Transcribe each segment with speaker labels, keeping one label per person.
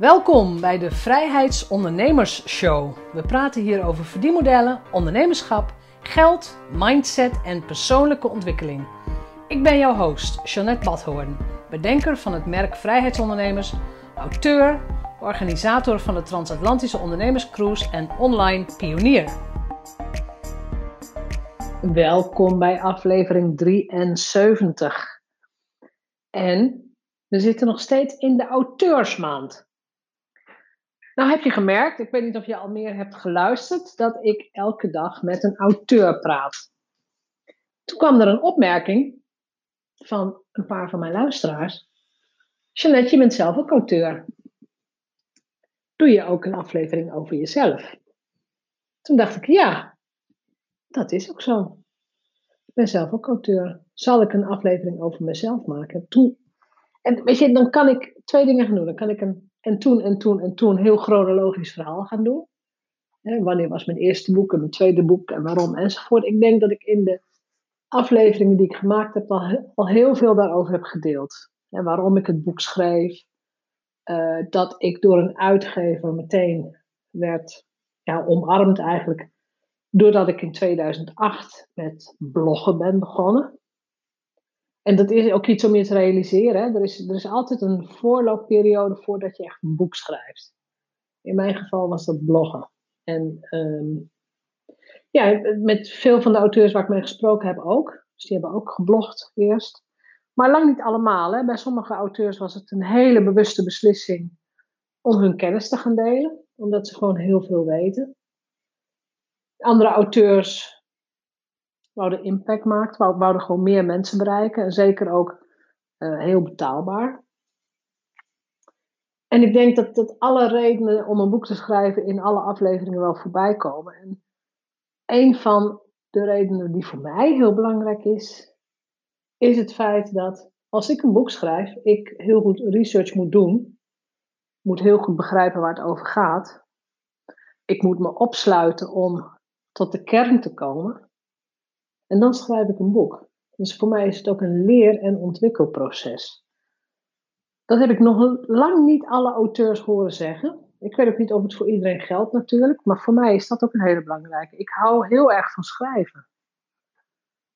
Speaker 1: Welkom bij de Vrijheidsondernemers Show. We praten hier over verdienmodellen, ondernemerschap, geld, mindset en persoonlijke ontwikkeling. Ik ben jouw host, Jeanette Badhoorn, bedenker van het merk Vrijheidsondernemers, auteur, organisator van de Transatlantische Ondernemerscruise en online pionier. Welkom bij aflevering 73. En we zitten nog steeds in de auteursmaand. Nou heb je gemerkt, ik weet niet of je al meer hebt geluisterd, dat ik elke dag met een auteur praat. Toen kwam er een opmerking van een paar van mijn luisteraars. Jeanette, je bent zelf ook auteur. Doe je ook een aflevering over jezelf? Toen dacht ik, ja, dat is ook zo. Ik ben zelf ook auteur. Zal ik een aflevering over mezelf maken? Toen, en weet je, dan kan ik twee dingen gaan doen. Dan kan ik een en toen en toen en toen heel chronologisch verhaal gaan doen. wanneer was mijn eerste boek en mijn tweede boek en waarom enzovoort. Ik denk dat ik in de afleveringen die ik gemaakt heb al, al heel veel daarover heb gedeeld. Waarom ik het boek schreef. Uh, dat ik door een uitgever meteen werd ja, omarmd eigenlijk. Doordat ik in 2008 met bloggen ben begonnen. En dat is ook iets om je te realiseren. Er, is, er is altijd een voorloopperiode voordat je echt een boek schrijft. In mijn geval was dat bloggen. En ehm, ja, met veel van de auteurs waar ik mee gesproken heb ook. Dus die hebben ook geblogd eerst. Maar lang niet allemaal. Hè? Bij sommige auteurs was het een hele bewuste beslissing om hun kennis te gaan delen. Omdat ze gewoon heel veel weten. Andere auteurs wouden impact maken, wouden gewoon meer mensen bereiken. En zeker ook uh, heel betaalbaar. En ik denk dat, dat alle redenen om een boek te schrijven in alle afleveringen wel voorbij komen. En een van de redenen die voor mij heel belangrijk is, is het feit dat als ik een boek schrijf, ik heel goed research moet doen. Moet heel goed begrijpen waar het over gaat. Ik moet me opsluiten om tot de kern te komen. En dan schrijf ik een boek. Dus voor mij is het ook een leer- en ontwikkelproces. Dat heb ik nog lang niet alle auteurs horen zeggen. Ik weet ook niet of het voor iedereen geldt natuurlijk, maar voor mij is dat ook een hele belangrijke. Ik hou heel erg van schrijven.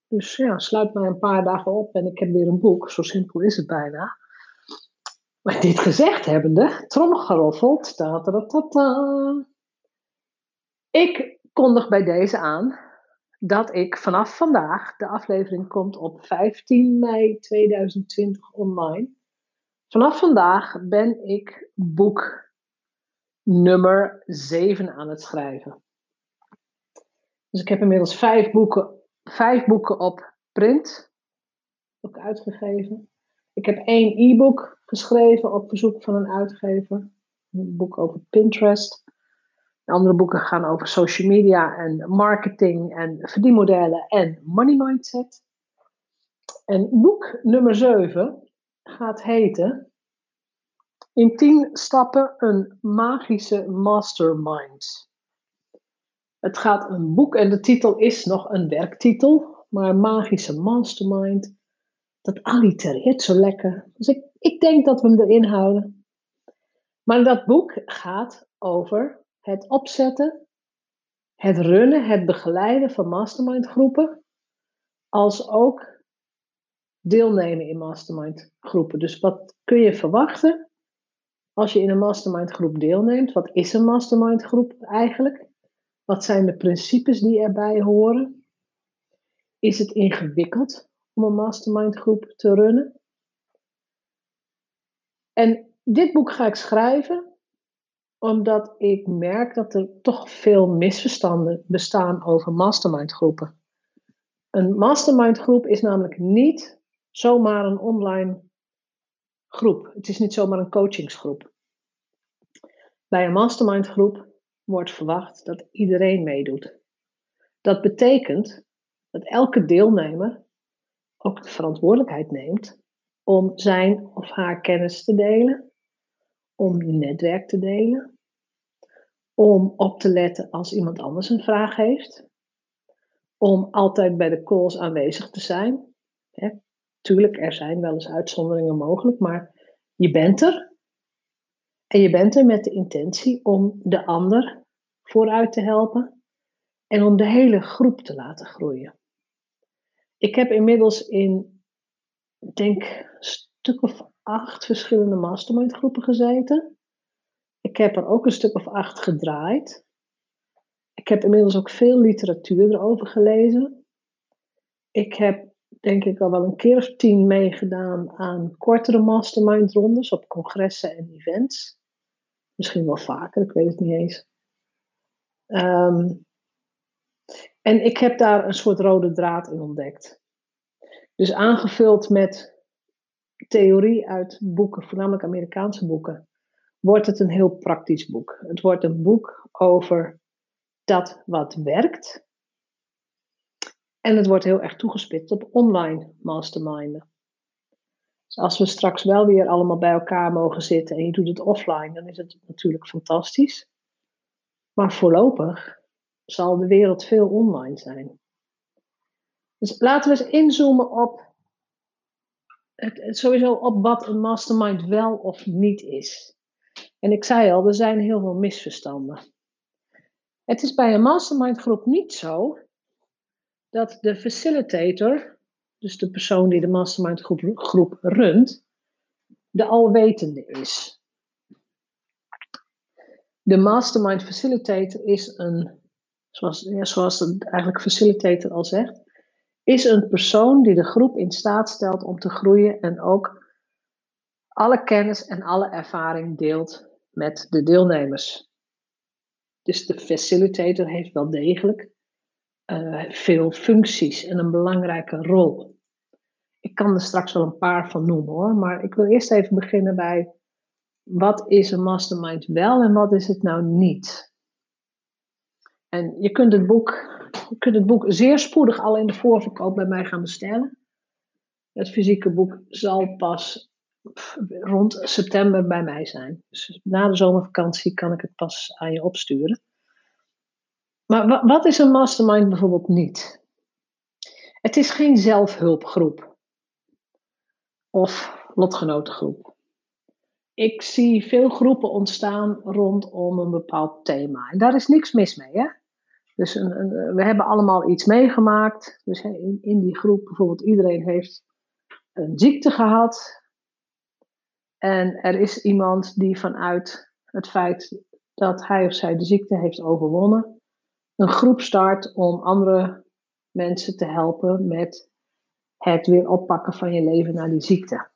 Speaker 1: Dus ja, sluit mij een paar dagen op en ik heb weer een boek. Zo simpel is het bijna. Maar dit gezegd hebbende, tromgeroffeld, ta, ta, ta, ta, ik kondig bij deze aan dat ik vanaf vandaag, de aflevering komt op 15 mei 2020 online. Vanaf vandaag ben ik boek nummer 7 aan het schrijven. Dus ik heb inmiddels vijf boeken, vijf boeken op print ook uitgegeven. Ik heb één e-book geschreven op verzoek van een uitgever. Een boek over Pinterest. Andere boeken gaan over social media en marketing en verdienmodellen en money mindset. En boek nummer 7 gaat heten In 10 stappen een magische mastermind. Het gaat een boek en de titel is nog een werktitel, maar magische mastermind, dat allitereert zo lekker. Dus ik, ik denk dat we hem erin houden. Maar dat boek gaat over het opzetten, het runnen, het begeleiden van mastermind groepen, als ook deelnemen in mastermind groepen. Dus wat kun je verwachten als je in een mastermind groep deelneemt? Wat is een mastermind groep eigenlijk? Wat zijn de principes die erbij horen? Is het ingewikkeld om een mastermind groep te runnen? En dit boek ga ik schrijven omdat ik merk dat er toch veel misverstanden bestaan over mastermind groepen. Een mastermind groep is namelijk niet zomaar een online groep. Het is niet zomaar een coachingsgroep. Bij een mastermind groep wordt verwacht dat iedereen meedoet. Dat betekent dat elke deelnemer ook de verantwoordelijkheid neemt om zijn of haar kennis te delen, om netwerk te delen, om op te letten als iemand anders een vraag heeft. Om altijd bij de calls aanwezig te zijn. Hè. Tuurlijk, er zijn wel eens uitzonderingen mogelijk, maar je bent er. En je bent er met de intentie om de ander vooruit te helpen en om de hele groep te laten groeien. Ik heb inmiddels in, denk, een stuk of acht verschillende mastermind groepen gezeten. Ik heb er ook een stuk of acht gedraaid. Ik heb inmiddels ook veel literatuur erover gelezen. Ik heb denk ik al wel een keer of tien meegedaan aan kortere mastermind rondes op congressen en events. Misschien wel vaker, ik weet het niet eens. Ehm, en ik heb daar een soort rode draad in ontdekt. Dus aangevuld met theorie uit boeken, voornamelijk Amerikaanse boeken, wordt het een heel praktisch boek. Het wordt een boek over dat wat werkt. En het wordt heel erg toegespitst op online masterminden. Dus als we straks wel weer allemaal bij elkaar mogen zitten en je doet het offline, dan is het natuurlijk fantastisch. Maar voorlopig zal de wereld veel online zijn. Dus laten we eens inzoomen op het, sowieso op wat een mastermind wel of niet is. En ik zei al, er zijn heel veel misverstanden. Het is bij een mastermind groep niet zo dat de facilitator, dus de persoon die de mastermind groep, groep runt, de alwetende is. De mastermind facilitator is een, zoals, ja, zoals eigenlijk facilitator al zegt, is een persoon die de groep in staat stelt om te groeien en ook alle kennis en alle ervaring deelt met de deelnemers. Dus de facilitator heeft wel degelijk uh, veel functies en een belangrijke rol. Ik kan er straks wel een paar van noemen hoor, maar ik wil eerst even beginnen bij wat is een mastermind wel en wat is het nou niet. En je kunt het boek, je kunt het boek zeer spoedig al in de voorverkoop bij mij gaan bestellen. Het fysieke boek zal pas rond september bij mij zijn. Dus na de zomervakantie kan ik het pas aan je opsturen. Maar wat is een mastermind bijvoorbeeld niet? Het is geen zelfhulpgroep of lotgenotengroep. Ik zie veel groepen ontstaan rondom een bepaald thema. En daar is niks mis mee. Hè? Dus we hebben allemaal iets meegemaakt. Dus in die groep bijvoorbeeld iedereen heeft een ziekte gehad. En er is iemand die vanuit het feit dat hij of zij de ziekte heeft overwonnen, een groep start om andere mensen te helpen met het weer oppakken van je leven na die ziekte.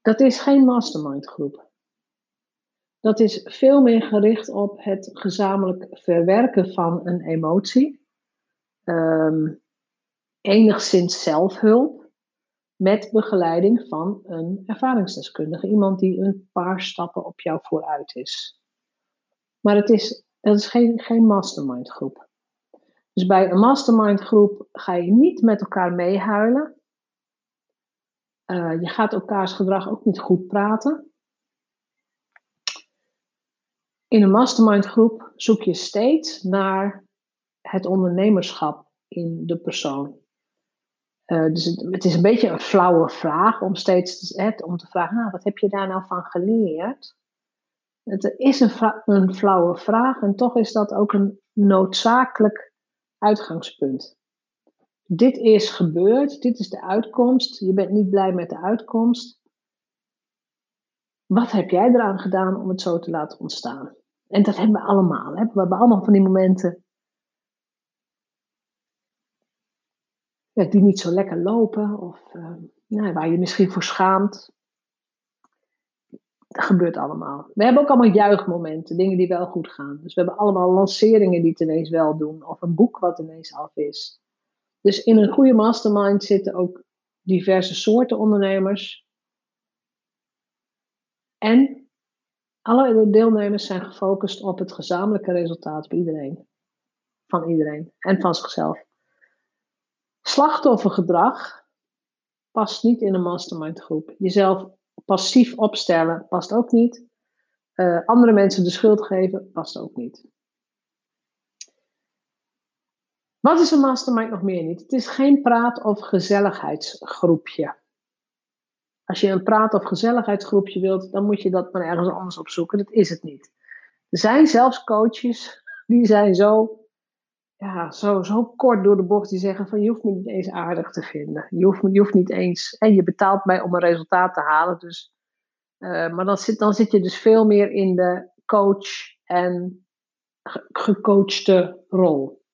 Speaker 1: Dat is geen mastermind groep. Dat is veel meer gericht op het gezamenlijk verwerken van een emotie. Um, enigszins zelfhulp met begeleiding van een ervaringsdeskundige. Iemand die een paar stappen op jou vooruit is. Maar het is dat is geen, geen mastermind groep. Dus bij een mastermind groep ga je niet met elkaar meehuilen. Uh, je gaat elkaars gedrag ook niet goed praten. In een mastermind groep zoek je steeds naar het ondernemerschap in de persoon. Uh, dus het, het, is een beetje een flauwe vraag om steeds hè, om te vragen, nou, wat heb je daar nou van geleerd? Het is een, een flauwe vraag en toch is dat ook een noodzakelijk uitgangspunt. Dit is gebeurd, dit is de uitkomst, je bent niet blij met de uitkomst. Wat heb jij eraan gedaan om het zo te laten ontstaan? En dat hebben we allemaal. Hè? We hebben allemaal van die momenten die niet zo lekker lopen of uh, nou, waar je misschien voor schaamt. Dat gebeurt allemaal. We hebben ook allemaal juichmomenten, dingen die wel goed gaan. Dus we hebben allemaal lanceringen die het ineens wel doen, of een boek wat ineens af is. Dus in een goede mastermind zitten ook diverse soorten ondernemers. En alle deelnemers zijn gefocust op het gezamenlijke resultaat bij iedereen. Van iedereen en van zichzelf. Slachtoffergedrag past niet in een mastermind groep. Jezelf passief opstellen past ook niet. Uh, andere mensen de schuld geven past ook niet. Wat is een mastermind nog meer niet? Het is geen praat- of gezelligheidsgroepje. Als je een praat- of gezelligheidsgroepje wilt, dan moet je dat maar ergens anders opzoeken. Dat is het niet. Er zijn zelfs coaches die zijn zo, ja, zo, zo kort door de bocht. Die zeggen van je hoeft me niet eens aardig te vinden. Je hoeft, je hoeft niet eens. En je betaalt mij om een resultaat te halen. Dus, uh, maar dan zit, dan zit je dus veel meer in de coach en gecoachte rol.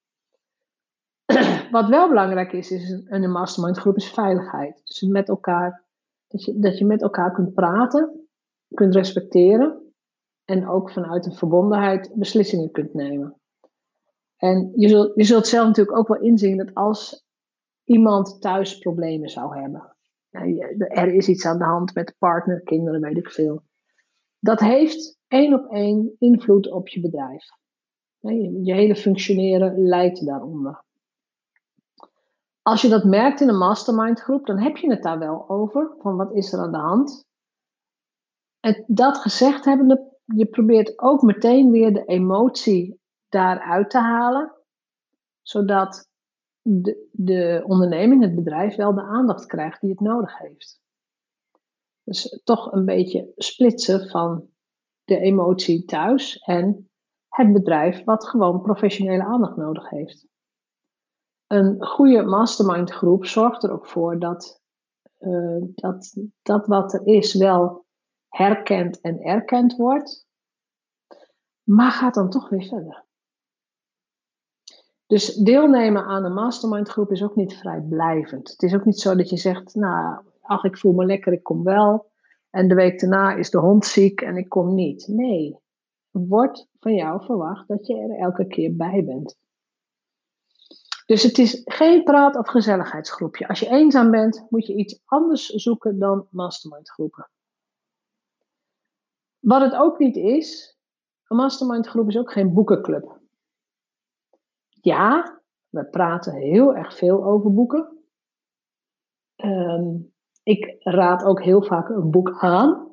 Speaker 1: Wat wel belangrijk is, is in een mastermind groep is veiligheid. Dus met elkaar, dat je, dat je met elkaar kunt praten, kunt respecteren en ook vanuit een verbondenheid beslissingen kunt nemen. En je zult, je zult zelf natuurlijk ook wel inzien dat als iemand thuis problemen zou hebben, er is iets aan de hand met partner, kinderen, weet ik veel. Dat heeft één op één invloed op je bedrijf. Je hele functioneren leidt daaronder. Als je dat merkt in een mastermind groep, dan heb je het daar wel over. Van wat is er aan de hand? En dat gezegd hebbende, je probeert ook meteen weer de emotie daaruit te halen. Zodat de, de onderneming, het bedrijf, wel de aandacht krijgt die het nodig heeft. Dus toch een beetje splitsen van de emotie thuis en het bedrijf wat gewoon professionele aandacht nodig heeft. Een goede mastermind groep zorgt er ook voor dat, uh, dat dat wat er is wel herkend en erkend wordt, maar gaat dan toch weer verder. Dus deelnemen aan een mastermind groep is ook niet vrijblijvend. Het is ook niet zo dat je zegt, nou, ach, ik voel me lekker, ik kom wel. En de week daarna is de hond ziek en ik kom niet. Nee, wordt van jou verwacht dat je er elke keer bij bent. Dus het is geen praat- of gezelligheidsgroepje. Als je eenzaam bent, moet je iets anders zoeken dan mastermind groepen. Wat het ook niet is, een mastermind groep is ook geen boekenclub. Ja, we praten heel erg veel over boeken. Ehm, ik raad ook heel vaak een boek aan.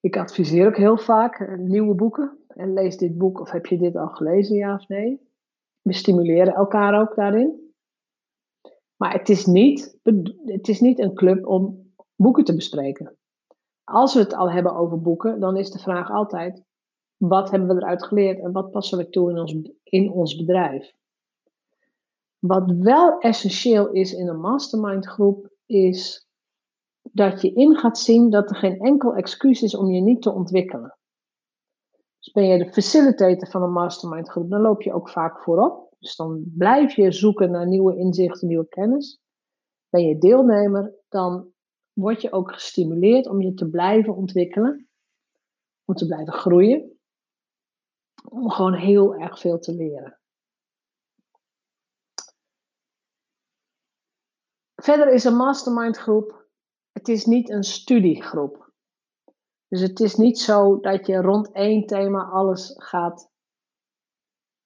Speaker 1: Ik adviseer ook heel vaak eh, nieuwe boeken. En lees dit boek of heb je dit al gelezen, ja of nee? We stimuleren elkaar ook daarin. Maar het is niet, het is niet een club om boeken te bespreken. Als we het al hebben over boeken, dan is de vraag altijd: wat hebben we eruit geleerd en wat passen we toe in ons, in ons bedrijf? Wat wel essentieel is in een mastermind groep, is dat je in gaat zien dat er geen enkel excuus is om je niet te ontwikkelen. Dus ben je de facilitator van een mastermind groep, dan loop je ook vaak voorop. Dus dan blijf je zoeken naar nieuwe inzichten, nieuwe kennis. Ben je deelnemer, dan word je ook gestimuleerd om je te blijven ontwikkelen, om te blijven groeien, om gewoon heel erg veel te leren. Verder is een mastermind groep het is niet een studiegroep. Dus het is niet zo dat je rond één thema alles gaat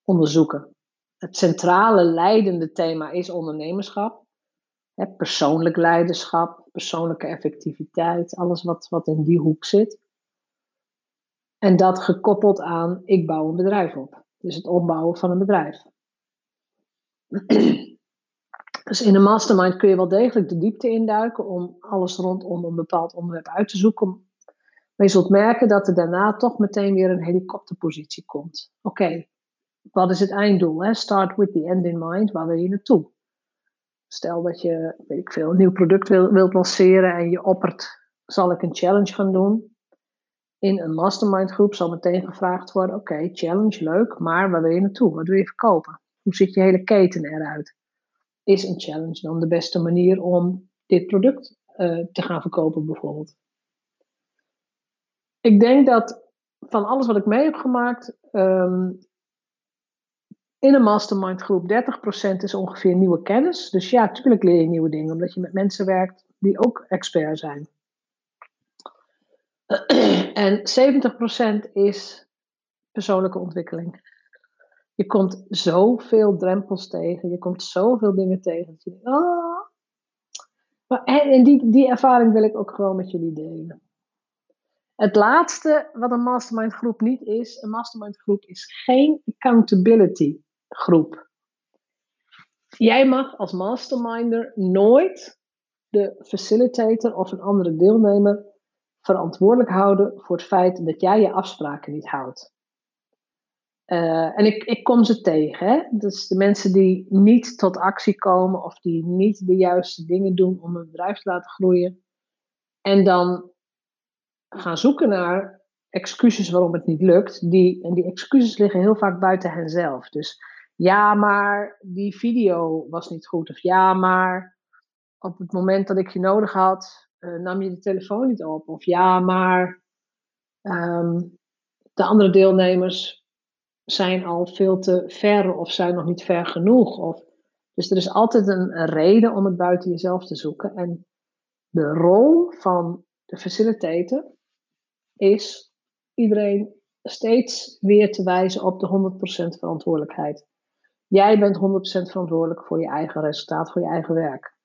Speaker 1: onderzoeken. Het centrale leidende thema is ondernemerschap. Persoonlijk leiderschap, persoonlijke effectiviteit, alles wat, wat in die hoek zit. En dat gekoppeld aan ik bouw een bedrijf op. Dus het opbouwen van een bedrijf. Dus in een mastermind kun je wel degelijk de diepte induiken om alles rondom een bepaald onderwerp uit te zoeken. Maar je zult merken dat er daarna toch meteen weer een helikopterpositie komt. Oké, wat is het einddoel? Hè? Start with the end in mind. Waar wil je naartoe? Stel dat je, weet ik veel, een nieuw product wil, wilt lanceren en je oppert, zal ik een challenge gaan doen? In een mastermind groep zal meteen gevraagd worden, oké, challenge, leuk, maar waar wil je naartoe? Wat wil je verkopen? Hoe ziet je hele keten eruit? is een challenge dan de beste manier om dit product uh, te gaan verkopen, bijvoorbeeld? Ik denk dat van alles wat ik mee heb gemaakt, um, in een mastermind groep 30% is ongeveer nieuwe kennis. Dus ja, natuurlijk leer je nieuwe dingen, omdat je met mensen werkt die ook expert zijn. En 70% is persoonlijke ontwikkeling. Je komt zoveel drempels tegen. Je komt zoveel dingen tegen. Dat je ah. Maar, en die, die ervaring wil ik ook gewoon met jullie delen. Het laatste wat een mastermind groep niet is, een mastermind groep is geen accountability groep. Jij mag als masterminder nooit de facilitator of een andere deelnemer verantwoordelijk houden voor het feit dat jij je afspraken niet houdt. Eh, en ik, ik kom ze tegen. Hè? Dus de mensen die niet tot actie komen of die niet de juiste dingen doen om hun bedrijf te laten groeien. En dan gaan zoeken naar excuses waarom het niet lukt. Die, en die excuses liggen heel vaak buiten henzelf. Dus ja, maar die video was niet goed. Of ja, maar op het moment dat ik je nodig had, nam je de telefoon niet op. Of ja, maar ehm, de andere deelnemers zijn al veel te ver of zijn nog niet ver genoeg. Of, dus er is altijd een, een reden om het buiten jezelf te zoeken. En de rol van de facilitator is iedereen steeds weer te wijzen op de 100% verantwoordelijkheid. Jij bent 100% verantwoordelijk voor je eigen resultaat, voor je eigen werk.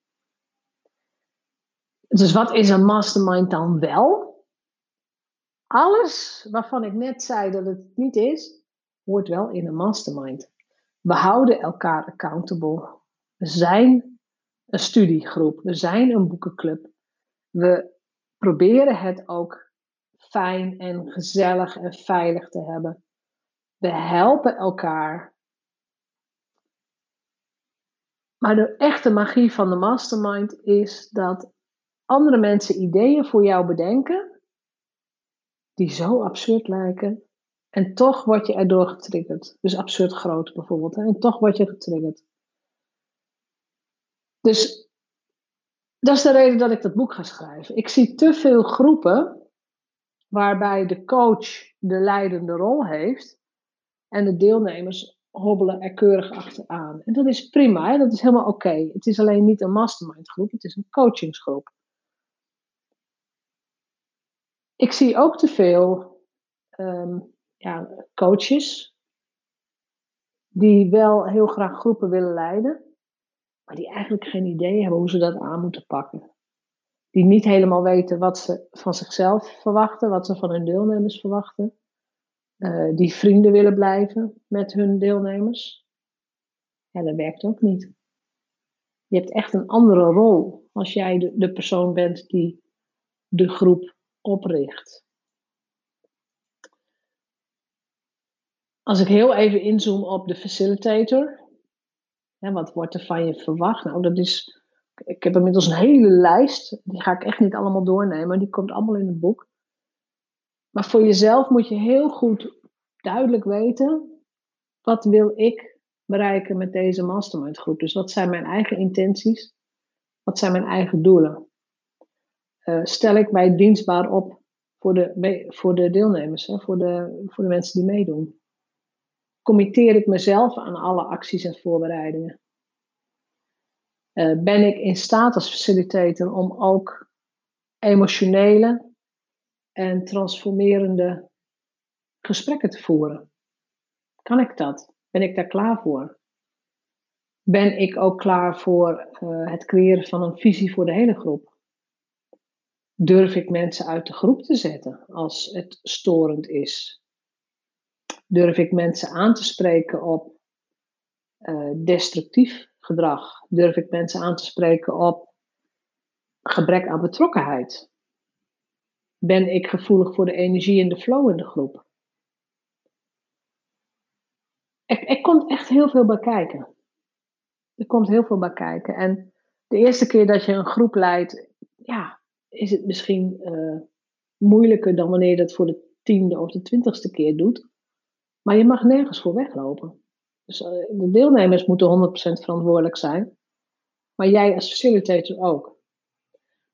Speaker 1: Dus wat is een mastermind dan wel? Alles waarvan ik net zei dat het niet is, hoort wel in een mastermind. We houden elkaar accountable. We zijn een studiegroep. We zijn een boekenclub. We proberen het ook fijn en gezellig en veilig te hebben. We helpen elkaar. Maar de echte magie van de mastermind is dat andere mensen ideeën voor jou bedenken die zo absurd lijken en toch word je erdoor getriggerd. Dus absurd groot bijvoorbeeld. Hè? En toch word je getriggerd. Dus dat is de reden dat ik dat boek ga schrijven. Ik zie te veel groepen waarbij de coach de leidende rol heeft en de deelnemers hobbelen er keurig achteraan. En dat is prima, hè? dat is helemaal oké. Het is alleen niet een mastermind groep, het is een coachingsgroep. Ik zie ook te veel ehm, ja, coaches die wel heel graag groepen willen leiden, maar die eigenlijk geen idee hebben hoe ze dat aan moeten pakken. Die niet helemaal weten wat ze van zichzelf verwachten, wat ze van hun deelnemers verwachten. Uh, die vrienden willen blijven met hun deelnemers. Ja, dat werkt ook niet. Je hebt echt een andere rol als jij de, de persoon bent die de groep opricht. Als ik heel even inzoom op de facilitator. Wat wordt er van je verwacht? Nou, dat is. Ik heb inmiddels een hele lijst. Die ga ik echt niet allemaal doornemen. Die komt allemaal in het boek. Maar voor jezelf moet je heel goed duidelijk weten. Wat wil ik bereiken met deze mastermind groep? Dus wat zijn mijn eigen intenties? Wat zijn mijn eigen doelen? Uh, stel ik mij dienstbaar op voor de, voor de deelnemers, hè, voor, de, voor de mensen die meedoen? committeer ik mezelf aan alle acties en voorbereidingen? Uh, ben ik in staat als facilitator om ook emotionele en transformerende gesprekken te voeren? Kan ik dat? Ben ik daar klaar voor? Ben ik ook klaar voor uh, het creëren van een visie voor de hele groep? Durf ik mensen uit de groep te zetten als het storend is? Durf ik mensen aan te spreken op uh, destructief gedrag? Durf ik mensen aan te spreken op gebrek aan betrokkenheid? Ben ik gevoelig voor de energie en de flow in de groep? Er, er komt echt heel veel bij kijken. Er komt heel veel bij kijken. En de eerste keer dat je een groep leidt, ja, is het misschien uh, moeilijker dan wanneer je dat voor de tiende of de twintigste keer doet. Maar je mag nergens voor weglopen. Dus eh, de deelnemers moeten 100% verantwoordelijk zijn. Maar jij als facilitator ook.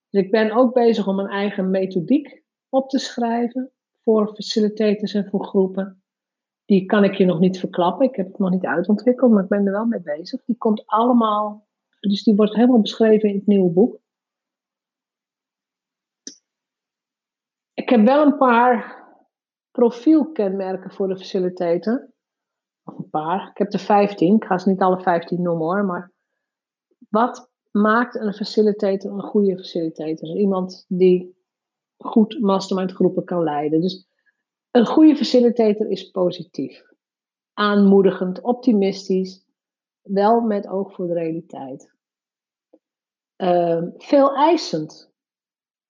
Speaker 1: Dus ik ben ook bezig om een eigen methodiek op te schrijven voor facilitators en voor groepen. Die kan ik je nog niet verklappen. Ik heb het nog niet uitontwikkeld, maar ik ben er wel mee bezig. Die komt allemaal, dus die wordt helemaal beschreven in het nieuwe boek. Heb wel een paar profielkenmerken voor de facilitator. Of een paar. Ik heb er 15. Ik ga ze niet alle 15 noemen hoor. Maar wat maakt een facilitator een goede facilitator? Iemand die goed mastermind groepen kan leiden. Dus een goede facilitator is positief. Aanmoedigend, optimistisch. Wel met oog voor de realiteit. uh, veel eisend.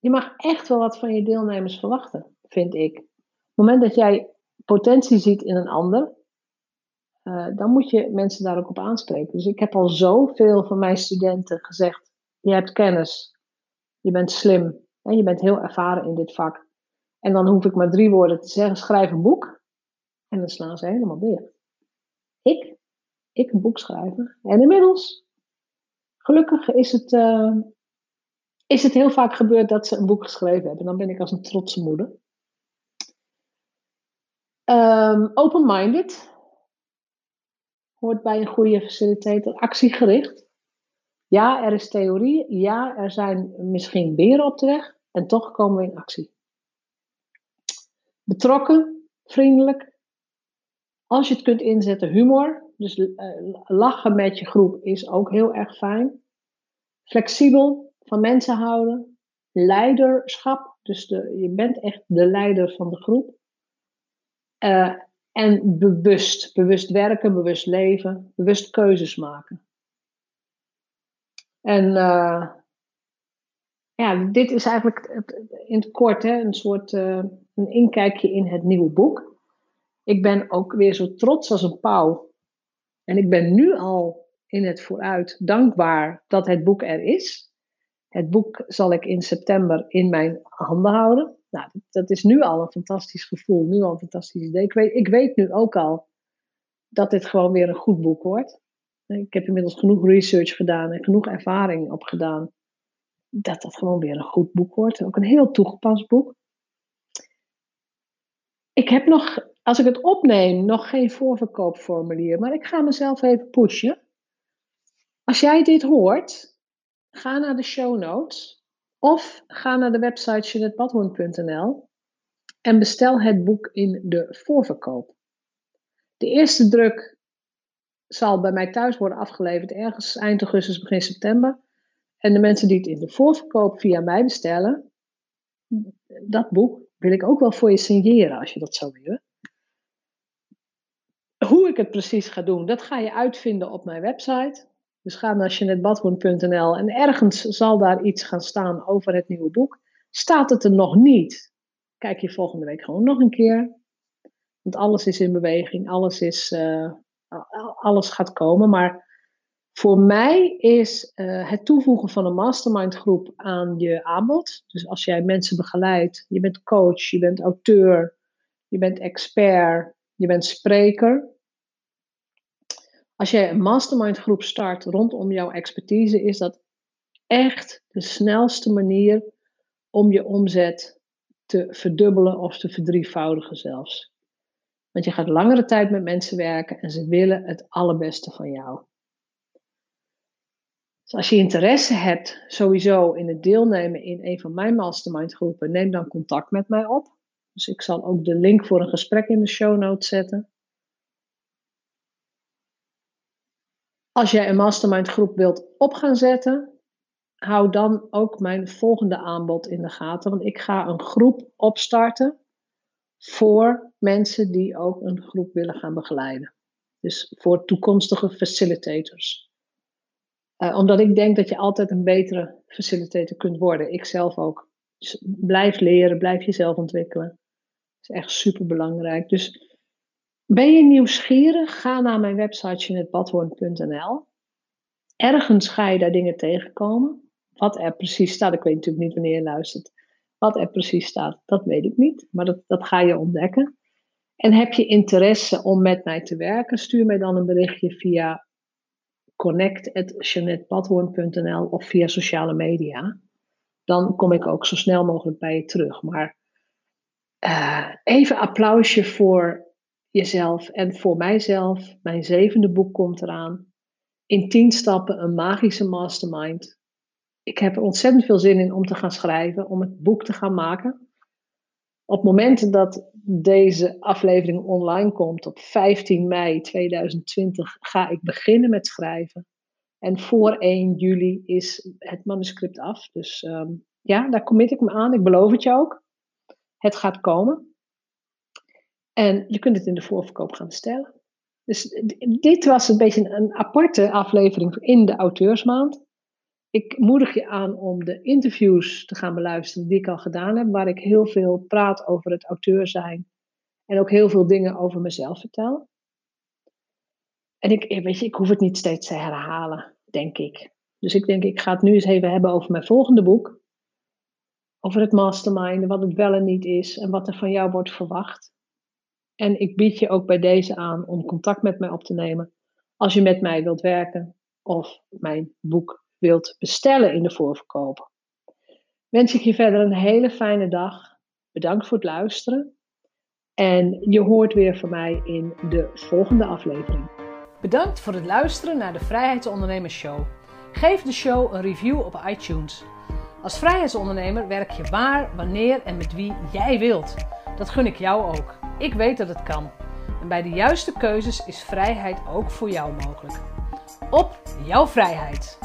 Speaker 1: Je mag echt wel wat van je deelnemers verwachten, vind ik. Op het moment dat jij potentie ziet in een ander, uh, dan moet je mensen daar ook op aanspreken. Dus ik heb al zoveel van mijn studenten gezegd: je hebt kennis, je bent slim en je bent heel ervaren in dit vak. En dan hoef ik maar drie woorden te zeggen: schrijf een boek. En dan slaan ze helemaal dicht. Ik? Ik een boek schrijven. En inmiddels, gelukkig is het, uh, is het heel vaak gebeurd dat ze een boek geschreven hebben. Dan ben ik als een trotse moeder. Um, Open-minded hoort bij een goede facilitator. Actiegericht. Ja, er is theorie. Ja, er zijn misschien beren op de weg. En toch komen we in actie. Betrokken, vriendelijk. Als je het kunt inzetten, humor. Dus uh, lachen met je groep is ook heel erg fijn. Flexibel, van mensen houden. Leiderschap. Dus de, je bent echt de leider van de groep. Uh, en bewust. Bewust werken, bewust leven, bewust keuzes maken. En uh, ja, dit is eigenlijk in het kort hè, een soort uh, een inkijkje in het nieuwe boek. Ik ben ook weer zo trots als een pauw. En ik ben nu al in het vooruit dankbaar dat het boek er is. Het boek zal ik in september in mijn handen houden. Nou, dat is nu al een fantastisch gevoel, nu al een fantastisch idee. Ik weet, ik weet nu ook al dat dit gewoon weer een goed boek wordt. Ik heb inmiddels genoeg research gedaan en genoeg ervaring opgedaan. Dat dat gewoon weer een goed boek wordt. Ook een heel toegepast boek. Ik heb nog, als ik het opneem, nog geen voorverkoopformulier. Maar ik ga mezelf even pushen. Als jij dit hoort, ga naar de show notes of ga naar de website jeanettebadhoorn.nl en bestel het boek in de voorverkoop. De eerste druk zal bij mij thuis worden afgeleverd ergens eind augustus, begin september. En de mensen die het in de voorverkoop via mij bestellen, dat boek wil ik ook wel voor je signeren als je dat zou willen. Hoe ik het precies ga doen, dat ga je uitvinden op mijn website. Dus ga naar jeanettebadhoorn.nl en ergens zal daar iets gaan staan over het nieuwe boek. Staat het er nog niet? Kijk je volgende week gewoon nog een keer. Want alles is in beweging, alles, is, uh, alles gaat komen. Maar voor mij is uh, het toevoegen van een mastermind groep aan je aanbod. Dus als jij mensen begeleidt, je bent coach, je bent auteur, je bent expert, je bent spreker. Als jij een mastermind groep start rondom jouw expertise, is dat echt de snelste manier om je omzet te verdubbelen of te verdrievoudigen zelfs. Want je gaat langere tijd met mensen werken en ze willen het allerbeste van jou. Dus als je interesse hebt sowieso in het deelnemen in een van mijn mastermind groepen, neem dan contact met mij op. Dus ik zal ook de link voor een gesprek in de show notes zetten. Als jij een mastermind groep wilt op gaan zetten, hou dan ook mijn volgende aanbod in de gaten. Want ik ga een groep opstarten voor mensen die ook een groep willen gaan begeleiden. Dus voor toekomstige facilitators. Uh, omdat ik denk dat je altijd een betere facilitator kunt worden. Ik zelf ook. Dus blijf leren, blijf jezelf ontwikkelen. Dat is echt super belangrijk. Dus ben je nieuwsgierig? Ga naar mijn website jeanettebadhoorn.nl. Ergens ga je daar dingen tegenkomen. Wat er precies staat, ik weet natuurlijk niet wanneer je luistert. Wat er precies staat, dat weet ik niet. Maar dat, dat ga je ontdekken. En heb je interesse om met mij te werken? Stuur mij dan een berichtje via connect.jeanettebadhoorn.nl of via sociale media. Dan kom ik ook zo snel mogelijk bij je terug. Maar uh, even applausje voor jezelf en voor mijzelf. Mijn zevende boek komt eraan. In tien stappen een magische mastermind. Ik heb er ontzettend veel zin in om te gaan schrijven, om het boek te gaan maken. Op het moment dat deze aflevering online komt, op 15 mei 2020, ga ik beginnen met schrijven. En voor 1 juli is het manuscript af. Dus um, ja, daar commit ik me aan. Ik beloof het je ook. Het gaat komen. En je kunt het in de voorverkoop gaan bestellen. Dus dit was een beetje een aparte aflevering in de auteursmaand. ik moedig je aan om de interviews te gaan beluisteren die ik al gedaan heb, waar ik heel veel praat over het auteur zijn en ook heel veel dingen over mezelf vertel. En ik, weet je, ik hoef het niet steeds te herhalen, denk ik. Dus ik denk, ik ga het nu eens even hebben over mijn volgende boek. Over het mastermind, wat het wel en niet is en wat er van jou wordt verwacht. En ik bied je ook bij deze aan om contact met mij op te nemen als je met mij wilt werken of mijn boek wilt bestellen in de voorverkoop. Wens ik je verder een hele fijne dag. Bedankt voor het luisteren. En je hoort weer van mij in de volgende aflevering.
Speaker 2: Bedankt voor het luisteren naar de Vrijheidsondernemers Show. Geef de show een review op iTunes. Als vrijheidsondernemer werk je waar, wanneer en met wie jij wilt. Dat gun ik jou ook. Ik weet dat het kan. En bij de juiste keuzes is vrijheid ook voor jou mogelijk. Op jouw vrijheid!